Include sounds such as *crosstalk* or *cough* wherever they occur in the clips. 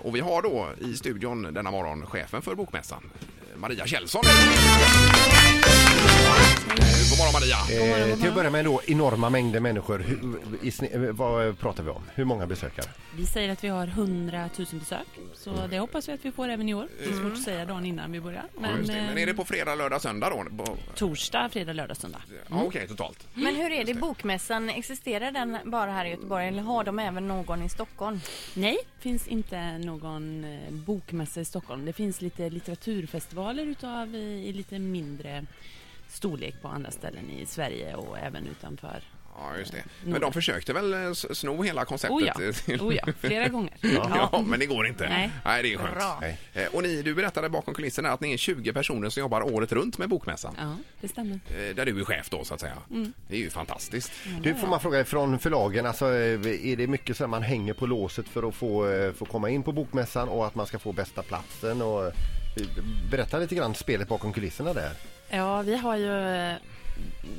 Eh, och vi har då i studion denna morgon chefen för Bokmässan, eh, Maria Kjellson. Eh, God morgon Maria! Eh, till att börja med då enorma mängder människor. Hur, i, sni- eh, vad pratar vi om? Hur många besökare? Vi säger att vi har 100 000 besök, så det hoppas vi att vi får även i år. Det är svårt att säga dagen innan vi börjar. Ja, Men, just det. Men är det eh, på fredag, lördag, söndag då? På, torsdag, fredag, lördag, söndag. ja, Okej, totalt. Men hur är det, bokmässan, existerar den bara här i Göteborg eller har de även någon i Stockholm? Nej, finns inte någon eh, bokmässa i Stockholm. Det finns lite litteraturfestivaler utav i, i lite mindre storlek på andra ställen i Sverige och även utanför. Ja, just det. Men de försökte väl eh, sno hela konceptet? Oh ja, till- oh ja *laughs* flera gånger. Ja, men det går inte. Nej. det är skönt. Bra. Nej. Eh, Och ni, du berättade bakom kulisserna att ni är 20 personer som jobbar året runt med Bokmässan. Ja, det stämmer. Eh, Där du är chef då så att säga. Mm. Det är ju fantastiskt. Du, får man fråga från förlagen, alltså, är det mycket så att man hänger på låset för att få, få komma in på bokmässan och att man ska få bästa platsen? Och, berätta lite grann spelet bakom kulisserna där. Ja, vi har ju, eh,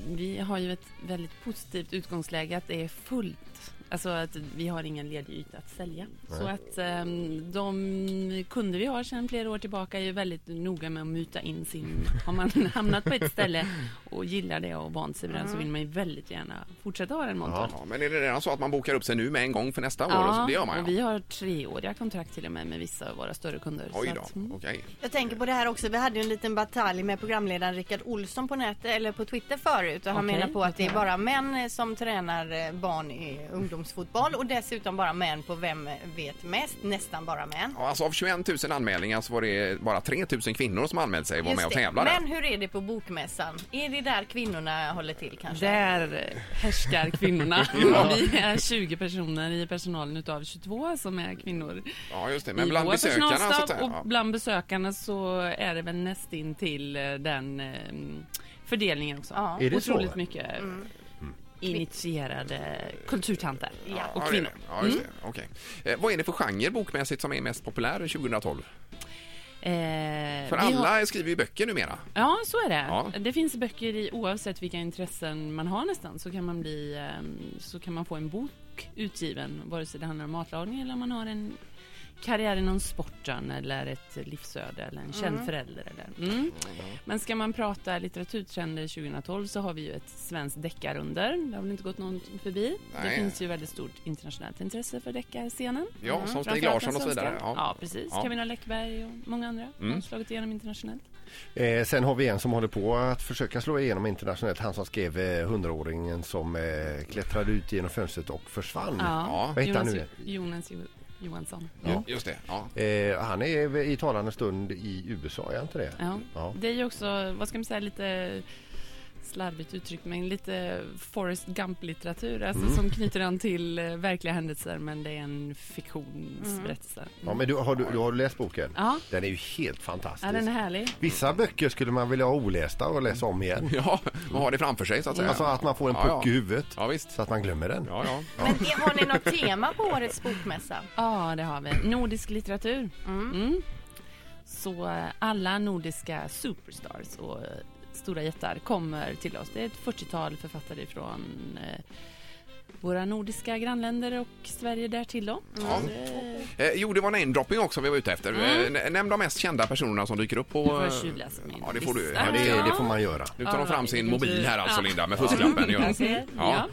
vi har ju ett väldigt positivt utgångsläge att det är fullt. Alltså att vi har ingen ledig yta att sälja. Så att eh, de kunder vi har sedan flera år tillbaka är ju väldigt noga med att muta in sin... *laughs* Har man hamnat på ett ställe och gillar det och vant sig vid den så vill man ju väldigt gärna fortsätta ha den montern. Ja, men är det redan så att man bokar upp sig nu med en gång för nästa år? Så det gör man och ja. vi har treåriga kontrakt till och med med vissa av våra större kunder. Oj då, att, mm. okej. Jag tänker på det här också, vi hade ju en liten batalj med programledaren Rickard Olsson på nätet eller på Twitter förut och han Okej, menar på att det är bara män som tränar eh, barn i ungdomsfotboll och dessutom bara män på Vem vet mest? Nästan bara män. Ja, alltså av 21 000 anmälningar så var det bara 3 000 kvinnor som anmält sig och var med och det. tävlade. Men hur är det på bokmässan? Är det där kvinnorna håller till kanske? Där härskar kvinnorna. *laughs* Vi är 20 personer i personalen utav 22 som är kvinnor. Ja, just det. Men bland besökarna så att säga. Och Ja. bland besökarna så är det väl nästin till eh, den eh, fördelningen också. Ja. Är det så? Otroligt mycket initierade kulturtanter Ja, och kvinnor. Ja, just det. Okej. Eh, vad är det för genre bokmässigt som är mest populär 2012? Eh, För vi har- alla skriver ju böcker numera. Ja, så är det. Ja. Det finns böcker i oavsett vilka intressen man har nästan så kan man bli ehm, så kan man få en bok utgiven vare sig det handlar om matlagning eller om man har en karriär inom sporten eller ett livsöde eller en känd förälder. Eller. Mm. Men ska man prata litteraturtrender 2012 så har vi ju ett svenskt deckarunder. Det har väl inte gått någon förbi. Nej. Det finns ju väldigt stort internationellt intresse för deckarscenen. Ja, som Stig Larsson och så vidare. Ja. Ja, precis. Ja. Camilla Läckberg och många andra har slagit igenom internationellt. Eh, sen har vi en som håller på att försöka slå igenom internationellt. Han som skrev eh, 100-åringen som eh, klättrade ut genom fönstret och försvann. Ja. Vad heter han Jonas, nu? Jonas Jo- Johansson. Ja. Just det. Ja. Eh, han är i talande stund i USA, är han inte det? Ja. Ja. Det är ju också, vad ska man säga, lite slarvigt uttryckt, men lite Forrest Gump-litteratur, alltså Mm. som knyter an till eh, verkliga händelser, men det är en fiktionsberättelse. Ja, men du, har, du, du har läst boken? Ja. Den är ju helt fantastisk. Ja, den är härlig. Vissa böcker skulle man vilja ha olästa och läsa om igen. *laughs* ja, man har det framför sig så att säga. Alltså att man får en Ja, puck ja. i huvudet Ja, visst. så att man glömmer den. Ja, ja. Men har ni något tema på årets bokmässa? Ja, det har vi. Nordisk litteratur. Mm. Så eh, alla nordiska superstars och eh, stora jättar kommer till oss. Det är ett 40-tal författare från eh, våra nordiska grannländer och Sverige därtill då. Ja. Eh, jo, det var namedropping också vi var ute efter. Mm. Nämn de mest kända personerna som dyker upp på... Nu får jag eh, tjuvläsa min Ja, det får du. Ja, det, det får man göra. Nu tar de fram sin Ja, mobil här alltså, ja. Linda, med fusklappen. *laughs* Ja. Ja.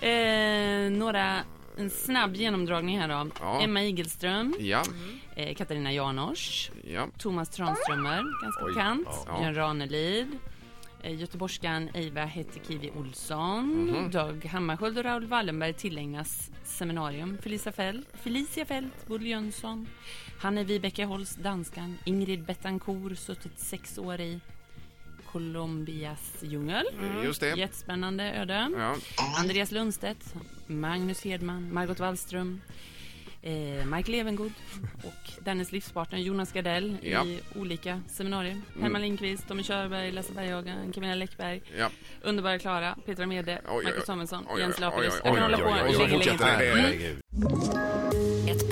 Ja. Eh, några, en snabb genomdragning här då. Ja. Emma Igelström, Ja, eh, Katarina Janouch, ja. Thomas Tranströmer, ganska Oj. bekant, Ja. Björn Ranelid, eh, göteborgskan Eiva Hettekivi Olsson, Mhm. Dag Hammarskjöld och Raoul Wallenberg tillägnas seminarium. Felicia Fält, Felicia Fält, Bodil Jönsson, Hanne Vibeke Holst, danskan, Ingrid Betancourt, suttit sex år i Colombias djungel. Just det. Jättespännande öde. Ja. Andreas Lundstedt, Magnus Hedman, Margot Wallström, eh, Mike Levengood och dennes livspartner Jonas Gardell Ja. i olika seminarier. Herman Lindqvist, Tommy Körberg, Lasse Berghagen, Camilla Läckberg, Ja. Underbara Klara, Petra Mede, oj. Samuelsson, Jens Lapidus. Jag kan hålla på länge